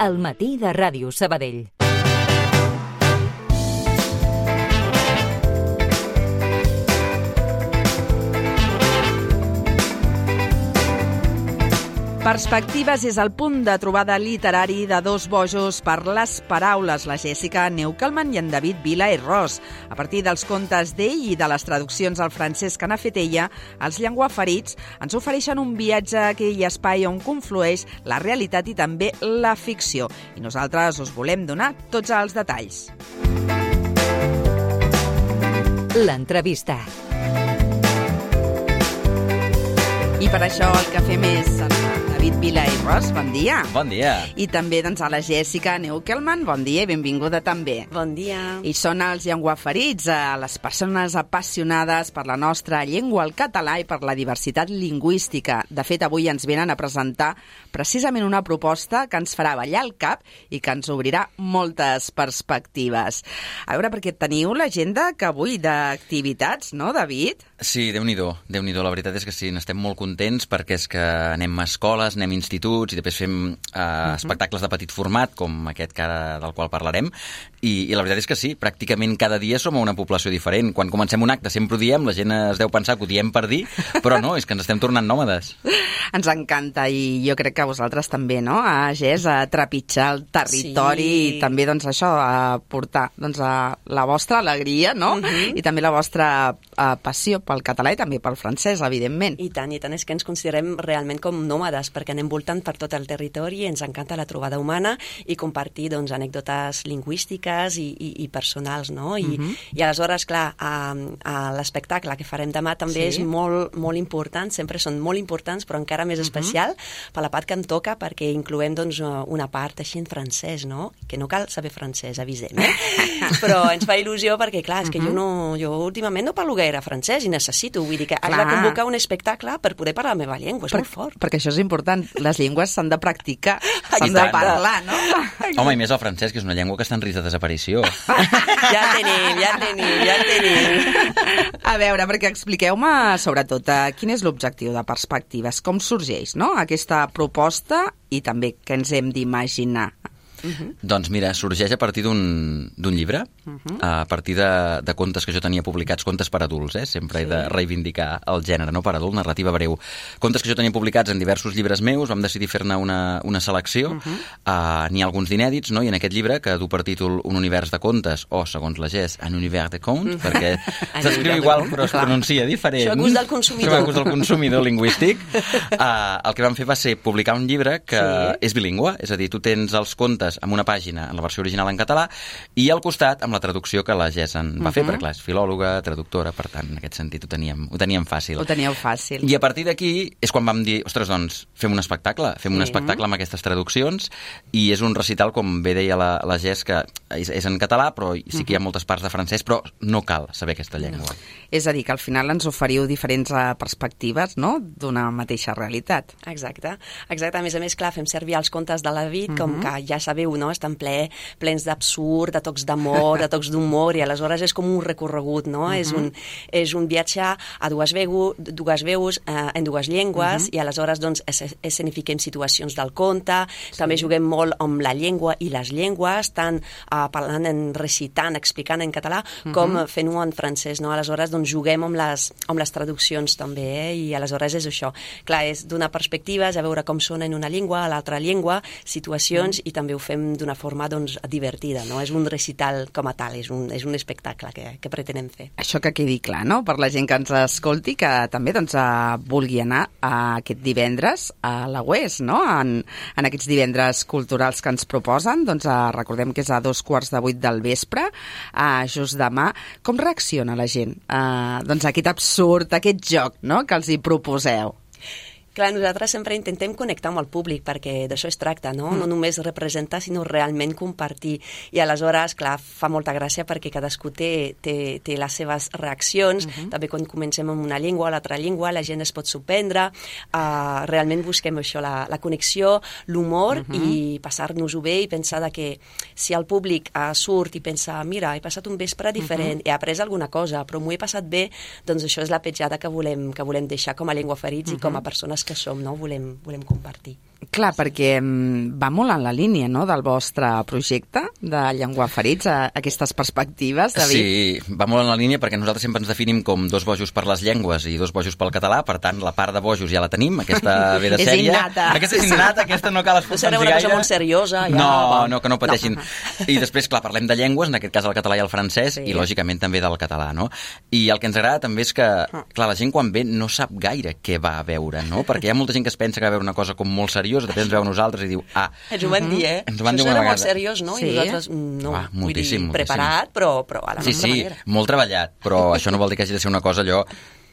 al matí de Ràdio Sabadell. Perspectives és el punt de trobada literari de dos bojos per les paraules, la Jèssica Neukelman i en David Vila i Ros. A partir dels contes d'ell i de les traduccions al francès que n'ha fet ella, els llenguaferits ens ofereixen un viatge a aquell espai on conflueix la realitat i també la ficció. I nosaltres us volem donar tots els detalls. L'entrevista. I per això el que fem és David Vila i Ros, bon dia. Bon dia. I també doncs, a la Jèssica Neukelman, bon dia i benvinguda també. Bon dia. I són els llenguaferits, a les persones apassionades per la nostra llengua, el català i per la diversitat lingüística. De fet, avui ens venen a presentar precisament una proposta que ens farà ballar el cap i que ens obrirà moltes perspectives. A veure, perquè teniu l'agenda que avui d'activitats, no, David? Sí, déu-n'hi-do, déu nhi déu La veritat és que sí, n'estem molt contents perquè és que anem a escoles, anem a instituts i després fem uh, uh -huh. espectacles de petit format, com aquest que ara, del qual parlarem, i, i la veritat és que sí, pràcticament cada dia som a una població diferent. Quan comencem un acte sempre ho diem, la gent es deu pensar que ho diem per dir, però no, és que ens estem tornant nòmades. Ens encanta i jo crec que vosaltres també, no? A GES, a trepitjar el territori sí. i també, doncs, això, a portar doncs, a la vostra alegria, no? Uh -huh. I també la vostra uh, passió pel català i també pel francès, evidentment. I tant, i tant, és que ens considerem realment com nòmades, perquè anem voltant per tot el territori i ens encanta la trobada humana i compartir doncs, anècdotes lingüístiques i, i, i personals, no? I, uh -huh. I aleshores, clar, a, a l'espectacle que farem demà també sí. és molt, molt important, sempre són molt importants, però encara més uh -huh. especial per la part que em toca, perquè incloem doncs, una part així en francès, no? Que no cal saber francès, avisem, eh? però ens fa il·lusió perquè, clar, és que uh -huh. jo, no, jo últimament no parlo gaire francès i necessito, vull dir que haig de convocar un espectacle per poder parlar la meva llengua, és per, molt fort. Perquè això és important, les llengües s'han de practicar, s'han de parlar, no? Home, i més el francès, que és una llengua que està en risc de desaparició. ja tenim, ja tenim, ja tenim. A veure, perquè expliqueu-me, sobretot, eh, quin és l'objectiu de Perspectives, com sorgeix no? aquesta proposta i també què ens hem d'imaginar Uh -huh. Doncs mira, sorgeix a partir d'un llibre, uh -huh. a partir de, de contes que jo tenia publicats, contes per adults, eh? sempre sí. he de reivindicar el gènere, no per adult, narrativa breu. Contes que jo tenia publicats en diversos llibres meus, vam decidir fer-ne una, una selecció, uh -huh. uh, n'hi ha alguns d'inèdits, no? i en aquest llibre, que du per títol Un univers de contes, o, segons la GES, Un univers de contes, uh -huh. perquè s'escriu igual però es pronuncia diferent. Això a gust del consumidor. a gust del consumidor lingüístic. Uh, el que vam fer va ser publicar un llibre que sí. és bilingüe, és a dir, tu tens els contes llibres amb una pàgina en la versió original en català i al costat amb la traducció que la Gess en va uh -huh. fer, perquè clar, és filòloga, traductora, per tant, en aquest sentit ho teníem, ho teníem fàcil. Ho teníeu fàcil. I a partir d'aquí és quan vam dir, ostres, doncs, fem un espectacle, fem un espectacle amb aquestes traduccions i és un recital, com bé deia la, la Gess, que és, és en català, però sí que hi ha moltes parts de francès, però no cal saber aquesta llengua. No. És a dir, que al final ens oferiu diferents uh, perspectives, no?, d'una mateixa realitat. Exacte. Exacte. A més a més, clar, fem servir els contes de la David, uh -huh. com que ja sabeu sabeu, no? Estan ple, plens d'absurd, de tocs d'amor, de tocs d'humor, i aleshores és com un recorregut, no? Uh -huh. és, un, és un viatge a dues, veu, dues veus, eh, en dues llengües, uh -huh. i aleshores doncs, escenifiquem situacions del conte, sí. també juguem molt amb la llengua i les llengües, tant eh, parlant, en recitant, explicant en català, uh -huh. com fent-ho en francès, no? Aleshores, doncs, juguem amb les, amb les traduccions també, eh? i aleshores és això. Clar, és donar perspectives, a veure com sona en una llengua, a l'altra llengua, situacions, uh -huh. i també ho fem fem d'una forma doncs, divertida, no? És un recital com a tal, és un, és un espectacle que, que pretenem fer. Això que quedi clar, no?, per la gent que ens escolti, que també doncs, vulgui anar a aquest divendres a la UES, no?, en, en aquests divendres culturals que ens proposen, doncs recordem que és a dos quarts de vuit del vespre, uh, just demà. Com reacciona la gent uh, doncs, a aquest absurd, a aquest joc no?, que els hi proposeu? Clar, nosaltres sempre intentem connectar amb el públic, perquè d'això es tracta, no? Mm. No només representar, sinó realment compartir. I aleshores, clar, fa molta gràcia perquè cadascú té, té, té les seves reaccions. Mm -hmm. També quan comencem amb una llengua o l'altra llengua, la gent es pot sorprendre. Uh, realment busquem això, la, la connexió, l'humor mm -hmm. i passar-nos-ho bé i pensar que si el públic uh, surt i pensa, mira, he passat un vespre diferent, mm -hmm. he après alguna cosa, però m'ho he passat bé, doncs això és la petjada que volem, que volem deixar com a llengua ferits mm -hmm. i com a persones que som, no? Volem, volem compartir. Clar, perquè mm, va molt en la línia no, del vostre projecte de Llengua Ferits, a, aquestes perspectives, David. Sí, va molt en la línia perquè nosaltres sempre ens definim com dos bojos per les llengües i dos bojos pel català, per tant, la part de bojos ja la tenim, aquesta ve de És sèrie. innata. Aquesta és innata, aquesta no cal No esforçar-nos serà una gaire. cosa molt seriosa, ja, No, va. no, que no pateixin. I després, clar, parlem de llengües, en aquest cas el català i el francès, Sí. i lògicament també del català, no? I el que ens agrada també és que, Ah. clar, la gent quan ve no sap gaire què va a veure, no? Perquè hi ha molta gent que es pensa que va a veure una cosa com molt seriosa, després ens veu a nosaltres i diu, ah, Ens ho van dir, eh? Ens ho van dir una era molt vegada. seriós, no? Sí. I nosaltres, mm, no, Ah, vull moltíssim, dir, moltíssim. preparat, però, però a la Sí, nostra sí, manera. molt treballat, però això no vol dir que hagi de ser una cosa allò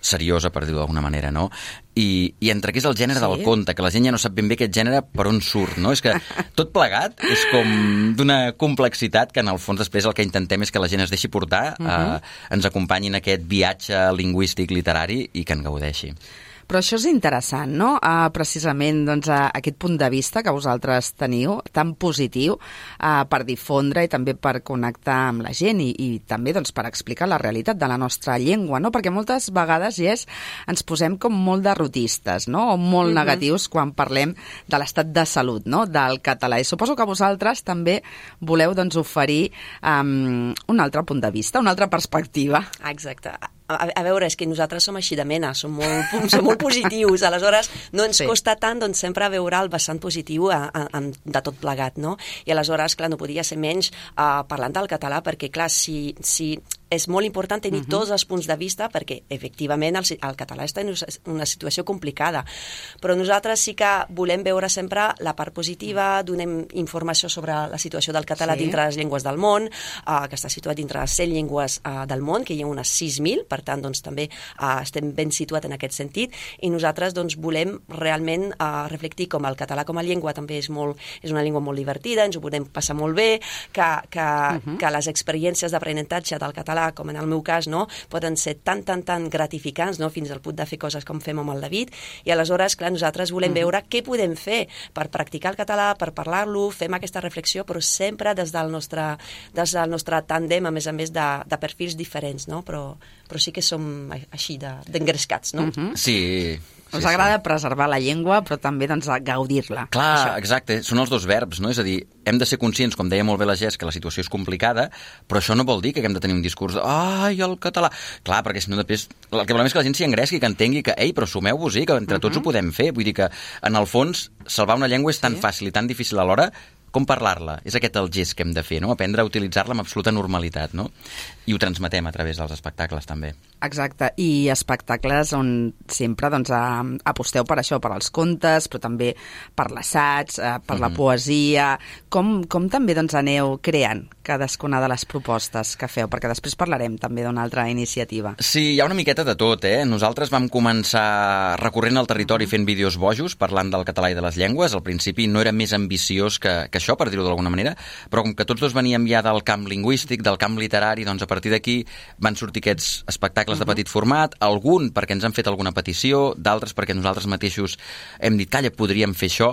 seriosa, per dir-ho d'alguna manera, no? I, I entre què és el gènere Sí. del conte, que la gent ja no sap ben bé aquest gènere per on surt, no? És que tot plegat és com d'una complexitat que en el fons després el que intentem és que la gent es deixi portar, eh, ens acompanyi en aquest viatge lingüístic, literari i que en gaudeixi. Però això és interessant, no? Uh, precisament doncs, uh, aquest punt de vista que vosaltres teniu, tan positiu, uh, per difondre i també per connectar amb la gent i, i també doncs, per explicar la realitat de la nostra llengua, no? Perquè moltes vegades, Jess, ens posem com molt derrotistes, no? O molt negatius quan parlem de l'estat de salut, no? Del català. I suposo que vosaltres també voleu doncs, oferir um, un altre punt de vista, una altra perspectiva. Exacte. A, a veure, és que nosaltres som així de mena, som molt, som molt positius, aleshores no ens Sí. costa tant doncs, sempre veure el vessant positiu a, a, a, de tot plegat, no? I aleshores, clar, no podia ser menys uh, parlant del català, perquè, clar, si, si és molt important tenir uh -huh. tots els punts de vista perquè, efectivament, el, el català està en una situació complicada. Però nosaltres sí que volem veure sempre la part positiva, donem informació sobre la situació del català Sí. dintre les llengües del món, uh, que està situat dintre les 100 llengües uh, del món, que hi ha unes 6.000, per tant, doncs, també uh, estem ben situat en aquest sentit, i nosaltres doncs, volem realment uh, reflectir com el català com a llengua també és, molt, és una llengua molt divertida, ens ho podem passar molt bé, que, que, uh -huh. que les experiències d'aprenentatge del català català, com en el meu cas, no, poden ser tan, tan, tan gratificants, no, fins al punt de fer coses com fem amb el David, i aleshores, clar, nosaltres volem veure què podem fer per practicar el català, per parlar-lo, fem aquesta reflexió, però sempre des del nostre, des del nostre tàndem, a més a més, de, de perfils diferents, no? Però, però sí que som així de- d'engrescats, no? Sí. Us sí, agrada sí. preservar la llengua, però també doncs, gaudir-la. Clar, exacte, són els dos verbs, no? És a dir, hem de ser conscients, com deia molt bé la Gés, que la situació és complicada, però això no vol dir que haguem de tenir un discurs de ai, el català... Clar, perquè si no després... El que volem és que la gent s'hi engresqui, que entengui que, ei, però sumeu-vos-hi, que entre tots ho podem fer. Vull dir que, en el fons, salvar una llengua és tan fàcil i tan difícil alhora com parlar-la. És aquest el gest que hem de fer, no? Aprendre a utilitzar-la amb absoluta normalitat, no? I ho transmetem a través dels espectacles, també. Exacte, i espectacles on sempre doncs, aposteu per això, per als contes, però també per l'assaig, eh, per la poesia... Com, com també doncs, aneu creant cadascuna de les propostes que feu? Perquè després parlarem també d'una altra iniciativa. Sí, hi ha una miqueta de tot, eh? Nosaltres vam començar recorrent el territori fent vídeos bojos, parlant del català i de les llengües. Al principi no era més ambiciós que, que això, per dir-ho d'alguna manera, però com que tots dos veníem ja del camp lingüístic, del camp literari, doncs a partir d'aquí van sortir aquests espectacles de petit format, algun perquè ens han fet alguna petició, d'altres perquè nosaltres mateixos hem dit, calla, podríem fer això,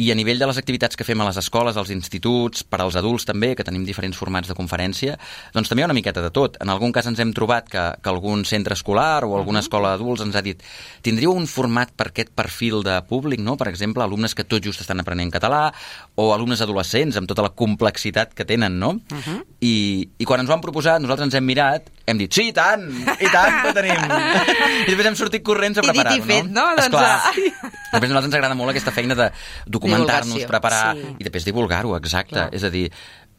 i a nivell de les activitats que fem a les escoles, als instituts, per als adults també, que tenim diferents formats de conferència, doncs també hi ha una miqueta de tot. En algun cas ens hem trobat que, que algun centre escolar o alguna escola d'adults ens ha dit tindríeu un format per aquest perfil de públic, no? per exemple, alumnes que tot just estan aprenent català o alumnes adolescents amb tota la complexitat que tenen, no? Uh -huh. I, I quan ens ho han proposat, nosaltres ens hem mirat, hem dit, sí, i tant, i tant que tenim. I després hem sortit corrents a I dit i preparar-ho, fet, no? Doncs, Esclar. ah. Després a nosaltres ens agrada molt aquesta feina de documentar-nos, preparar Sí. i després divulgar-ho, exacte. Clar. És a dir,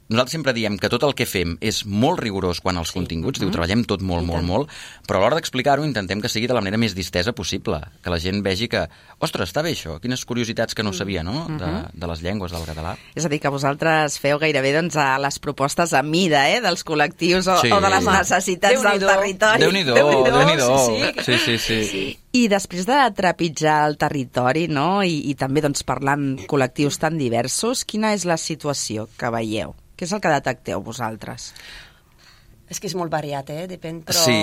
nosaltres sempre diem que tot el que fem és molt rigorós quan els sí. continguts, diu, treballem tot molt, I molt, molt, però a l'hora d'explicar-ho intentem que sigui de la manera més distesa possible, que la gent vegi que, ostres, està bé això, quines curiositats que no sabia, no?, de, de les llengües del català. És a dir, que vosaltres feu gairebé doncs, a les propostes a mida eh, dels col·lectius o, Sí. o de les necessitats del Déu-n'hi-do. territori. Déu-n'hi-do, Déu-n'hi-do, Déu-n'hi-do. sí, sí. Sí, sí, sí. I després de trepitjar el territori no? I, i també doncs, parlar amb col·lectius tan diversos, quina és la situació que veieu? Què és el que detecteu vosaltres? És que és molt variat, eh? Depèn, però Sí.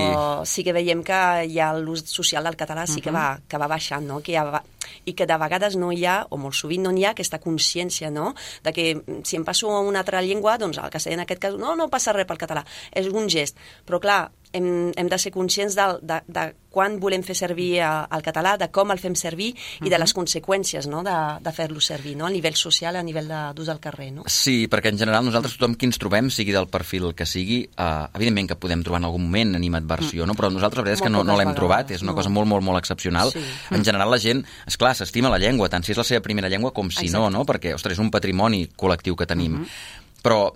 sí, que veiem que ja l'ús social del català sí que, va, que va baixant, no? Que ja va, i que de vegades no hi ha, o molt sovint no hi ha, aquesta consciència, no?, de que mm, si em passo a una altra llengua, doncs el castellà en aquest cas, no, no passa res pel català, és un gest. Però clar, hem, hem de ser conscients de, de, de quan volem fer servir a, el català, de com el fem servir i uh -huh. de les conseqüències no? de, de fer-lo servir, no? a nivell social, a nivell d'ús al carrer. No? Sí, perquè en general nosaltres, tothom qui ens trobem, sigui del perfil que sigui, eh, evidentment que podem trobar en algun moment animadversió, mm. no? però nosaltres la veritat és que no, no l'hem trobat, és una no. cosa molt, molt, molt excepcional. Sí. En general la gent, és clar s'estima la llengua, tant si és la seva primera llengua com si Exacte. no, no? perquè, ostres, és un patrimoni col·lectiu que tenim. Mm -hmm. Però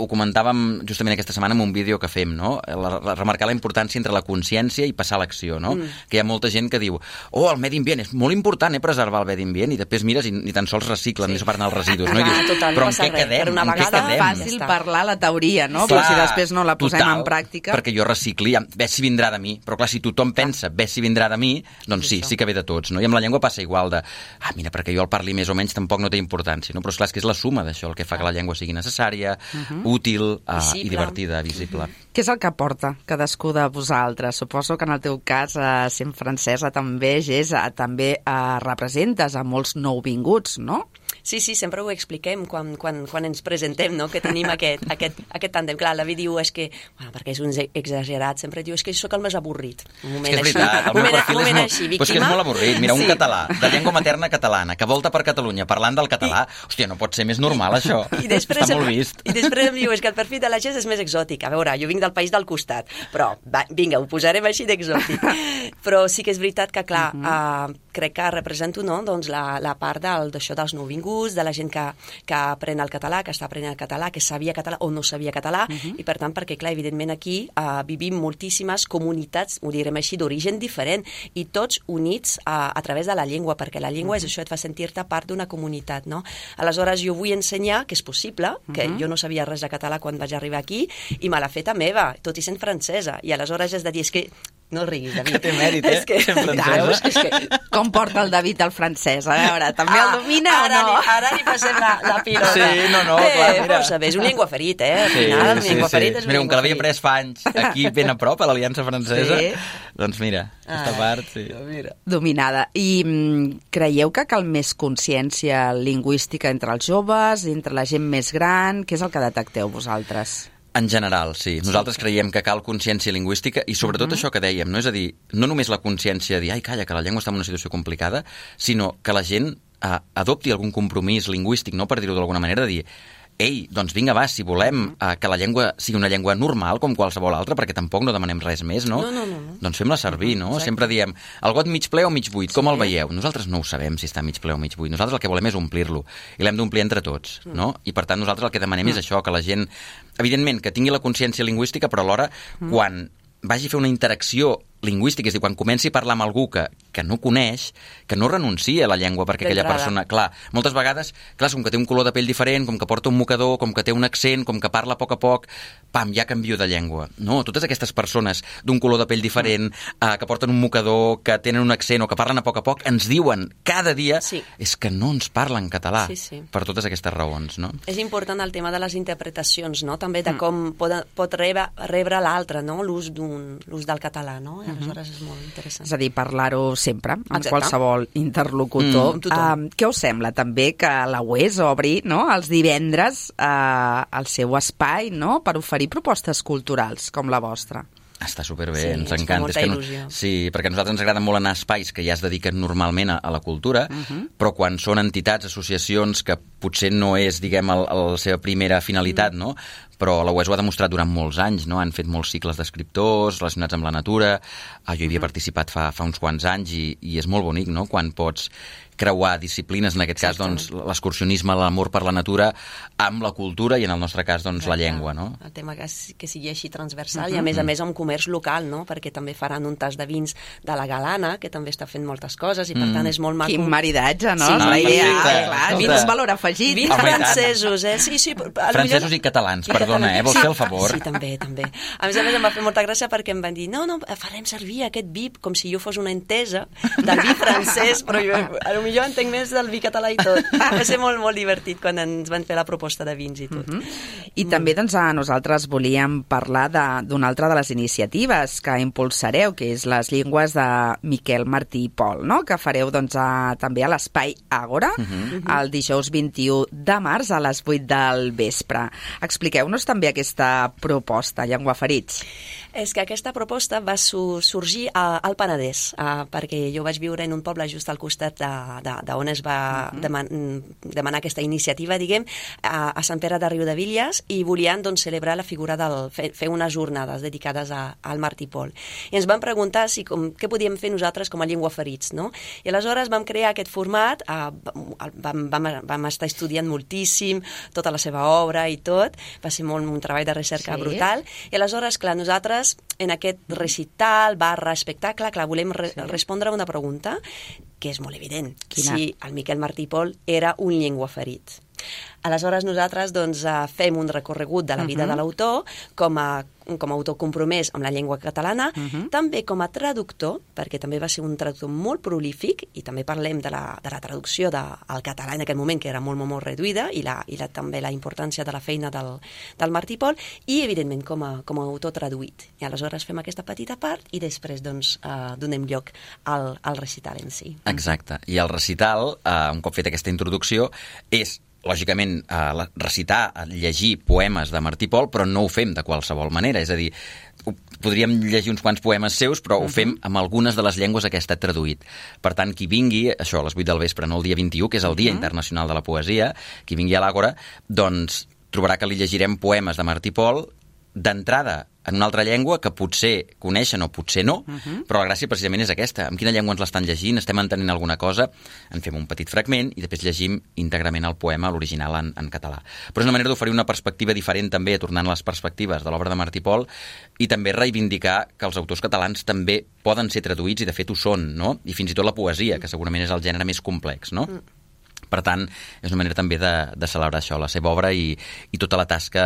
ho comentàvem justament aquesta setmana en un vídeo que fem, no? La, la, remarcar la importància entre la consciència i passar a l'acció, no? Mm. Que hi ha molta gent que diu oh, el medi ambient, és molt important eh, preservar el medi ambient, i després mires i ni tan sols reciclen, sí. ni separant els residus, no? I dius, total, però en què quedem? Per una vegada és fàcil ja parlar la teoria, no? Clar, però si després no la posem total, en pràctica... perquè jo recicli, bé si vindrà de mi, però clar, si tothom pensa bé si vindrà de mi, doncs sí, sí, sí que ve de tots, no? I amb la llengua passa igual de, ah, mira, perquè jo el parli més o menys tampoc no té importància, no? Però esclar, és que és la suma d'això el que fa que la llengua sigui necessària, uh mhm. -huh. Útil, eh, visible. i divertida, visible. Què és el que porta cadascú de vosaltres? Suposo que en el teu cas, eh, sent francesa, també, Gés, eh, també eh, representes a molts nouvinguts, no? Sí, sí, sempre ho expliquem quan, quan, quan ens presentem, no?, que tenim aquest, aquest, aquest tàndem. Clar, l'avi diu és que, bueno, perquè és un exagerat, sempre diu és que sóc el més avorrit. Un moment és que és veritat, així, el meu perfil és, molt, així, víctima. Però és que és molt avorrit. Mira, un sí. català, de llengua materna catalana, que volta per Catalunya parlant del català, I, hòstia, no pot ser més normal, això. I després, Està molt vist. I després em diu, és que el perfil de la gent és més exòtic. A veure, jo vinc del país del costat, però va, vinga, ho posarem així d'exòtic. però sí que és veritat que, clar, uh -huh. uh, crec que represento no, doncs la, la part d'això dels nouvinguts, de la gent que, que aprèn el català, que està aprenent el català, que sabia català o no sabia català, uh -huh. i per tant, perquè clar, evidentment aquí uh, vivim moltíssimes comunitats, ho direm així, d'origen diferent, i tots units uh, a través de la llengua, perquè la llengua uh -huh. és això, et fa sentir-te part d'una comunitat, no? Aleshores, jo vull ensenyar que és possible, que uh -huh. jo no sabia res de català quan vaig arribar aquí, i me l'ha fet meva, tot i sent francesa, i aleshores és de dir, és que no riguis, David. Que té mèrit, eh? És que, veus, és que, com porta el David al francès? A veure, també ah, el domina ara o no? Li, ara li passem la, la pilota. Sí, no, no, eh, clar, mira. Saber, és un llengua ferit, eh? Al final, sí, llengua sí, ferit és Mira, un que l'havia pres fa anys aquí ben a prop, a l'Aliança Francesa, sí. doncs mira, aquesta ah, part, sí. Mira. Dominada. I mm, creieu que cal més consciència lingüística entre els joves, entre la gent més gran? Què és el que detecteu vosaltres? En general, sí. Nosaltres creiem que cal consciència lingüística i sobretot uh -huh. això que dèiem, no? És a dir, no només la consciència de dir, ai, calla, que la llengua està en una situació complicada, sinó que la gent eh, adopti algun compromís lingüístic, no per dir-ho d'alguna manera, de dir, ei, doncs vinga, va, si volem uh, que la llengua sigui una llengua normal com qualsevol altra, perquè tampoc no demanem res més, no? No, no, no. no. Doncs fem-la servir, no? Exacte. Sempre diem, el got mig ple o mig buit, com sí. el veieu? Nosaltres no ho sabem si està mig ple o mig buit. Nosaltres el que volem és omplir-lo, i l'hem d'omplir entre tots, mm. no? I per tant nosaltres el que demanem mm. és això, que la gent evidentment, que tingui la consciència lingüística, però alhora, mm. quan vagi a fer una interacció lingüística, és dir, quan comenci a parlar amb algú que, que no coneix, que no renuncia a la llengua perquè aquella persona... Clar, moltes vegades, clar, com que té un color de pell diferent, com que porta un mocador, com que té un accent, com que parla a poc a poc, pam, ja canvio de llengua. No, totes aquestes persones d'un color de pell diferent, mm. eh, que porten un mocador, que tenen un accent o que parlen a poc a poc, ens diuen cada dia sí. és que no ens parlen català sí, sí. per totes aquestes raons, no? És important el tema de les interpretacions, no? També de mm. com pot, pot rebre, rebre l'altre, no? L'ús del català, no? Aleshores és molt interessant. És a dir, parlar-ho sempre, amb Exacte. qualsevol interlocutor. Mm, uh, què us sembla també que la UES obri no, els divendres uh, el seu espai no, per oferir propostes culturals com la vostra? Està superbé, sí, ens encanta. És que no, sí, perquè a nosaltres ens agrada molt anar a espais que ja es dediquen normalment a, a la cultura, uh. -huh. però quan són entitats, associacions, que potser no és, diguem, la seva primera finalitat, mm. no? però la UES ho ha demostrat durant molts anys, no? Han fet molts cicles d'escriptors relacionats amb la natura, ah, jo hi havia mm. participat fa, fa uns quants anys i, i és molt bonic, no?, quan pots creuar disciplines, en aquest cas doncs, l'excursionisme, l'amor per la natura, amb la cultura i en el nostre cas doncs, la llengua. No? El tema que, que sigui així transversal uh -huh. i a més a més amb comerç local, no? perquè també faran un tas de vins de la Galana, que també està fent moltes coses i per mm. tant és molt maco. Quin maridatge, no? Sí, la idea, clar, vins valor afegit afegit. 20 Home, i tant. francesos, eh? Sí, sí. Francesos millor- i catalans, perdona, eh? Vols fer el favor? Sí, també, també. A més a més, em va fer molta gràcia perquè em van dir no, no, farem servir aquest vi com si jo fos una entesa del vi francès, però jo, a lo millor entenc més del vi català i tot. Va ser molt, molt divertit quan ens van fer la proposta de vins i tot. Mm -hmm. I també doncs, a nosaltres volíem parlar de- d'una altra de les iniciatives que impulsareu, que és les llengües de Miquel Martí i Pol, no? que fareu doncs, a, també a l'Espai Àgora el dijous 21 de març a les 8 del vespre. Expliqueu-nos també aquesta proposta, Llengua Ferits. És que aquesta proposta va sorgir a, al Penedès, uh, perquè jo vaig viure en un poble just al costat de, de, de on es va deman demanar aquesta iniciativa, diguem, a, a Sant Pere de Riudevilles, i volien doncs, celebrar la figura del... fer, fer unes jornades dedicades a, al Martí Pol. I ens van preguntar si, com, què podíem fer nosaltres com a llengua ferits, no? I aleshores vam crear aquest format, uh, vam, vam, vam estar estudiant moltíssim tota la seva obra i tot, va ser molt un treball de recerca Sí. brutal, i aleshores, clar, nosaltres en aquest recital barra espectacle, clar, volem re sí. respondre a una pregunta que és molt evident. Quina? Si el Miquel Martí Pol era un llengua ferit. Aleshores nosaltres doncs, eh, fem un recorregut de la vida uh -huh. de l'autor com a com a autor compromès amb la llengua catalana, uh -huh. també com a traductor, perquè també va ser un traductor molt prolífic, i també parlem de la, de la traducció de, català en aquell moment, que era molt, molt, molt reduïda, i, la, i la, també la importància de la feina del, del Martí Pol, i evidentment com a, com a autor traduït. I aleshores fem aquesta petita part i després doncs, eh, donem lloc al, al recital en si. Exacte. I el recital, eh, un cop feta aquesta introducció, és lògicament, eh, recitar, llegir poemes de Martí Pol, però no ho fem de qualsevol manera. És a dir, podríem llegir uns quants poemes seus, però ho fem amb algunes de les llengües a què ha estat traduït. Per tant, qui vingui, això a les 8 del vespre, no el dia 21, que és el Dia Internacional de la Poesia, qui vingui a l'Àgora, doncs trobarà que li llegirem poemes de Martí Pol d'entrada en una altra llengua que potser coneixen o potser no, uh -huh. però la gràcia precisament és aquesta. En quina llengua ens l'estan llegint? Estem entenent alguna cosa? En fem un petit fragment i després llegim íntegrament el poema, l'original en, en català. Però és una manera d'oferir una perspectiva diferent també, tornant a les perspectives de l'obra de Martí Pol, i també reivindicar que els autors catalans també poden ser traduïts, i de fet ho són, no? I fins i tot la poesia, que segurament és el gènere més complex, no? Mm. Per tant, és una manera també de, de celebrar això, la seva obra i, i tota la tasca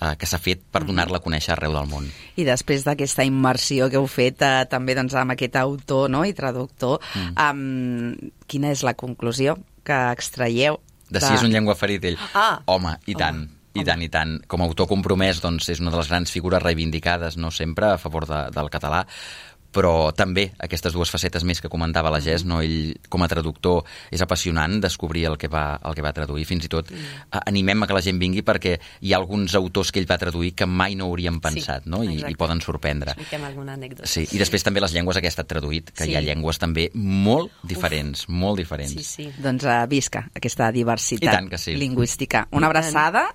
eh, que s'ha fet per donar-la a conèixer arreu del món. I després d'aquesta immersió que heu fet eh, també doncs, amb aquest autor no? i traductor, mm. um, quina és la conclusió que extraieu? De si és un llengua ferit ell. Ah. Home, i tant. I tant, i tant. Com a autor compromès, doncs, és una de les grans figures reivindicades, no sempre, a favor de, del català, però també aquestes dues facetes més que comentava la Gés, no? ell com a traductor és apassionant descobrir el que va, el que va traduir, fins i tot mm. animem a que la gent vingui perquè hi ha alguns autors que ell va traduir que mai no hauríem pensat, no? I, exacte. i poden sorprendre. Expliquem alguna anècdota. Sí, i després també les llengües a què ha estat traduït, que Sí. hi ha llengües també molt diferents, Uf. molt diferents. Sí, sí. Doncs uh, visca aquesta diversitat que sí. lingüística. Una abraçada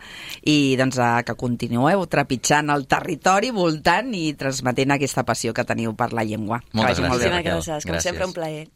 i doncs uh, que continueu trepitjant el territori, voltant i transmetent aquesta passió que teniu per la llengua llengua. Moltes gràcies, Moltes gràcies. Com gràcies. sempre, un plaer.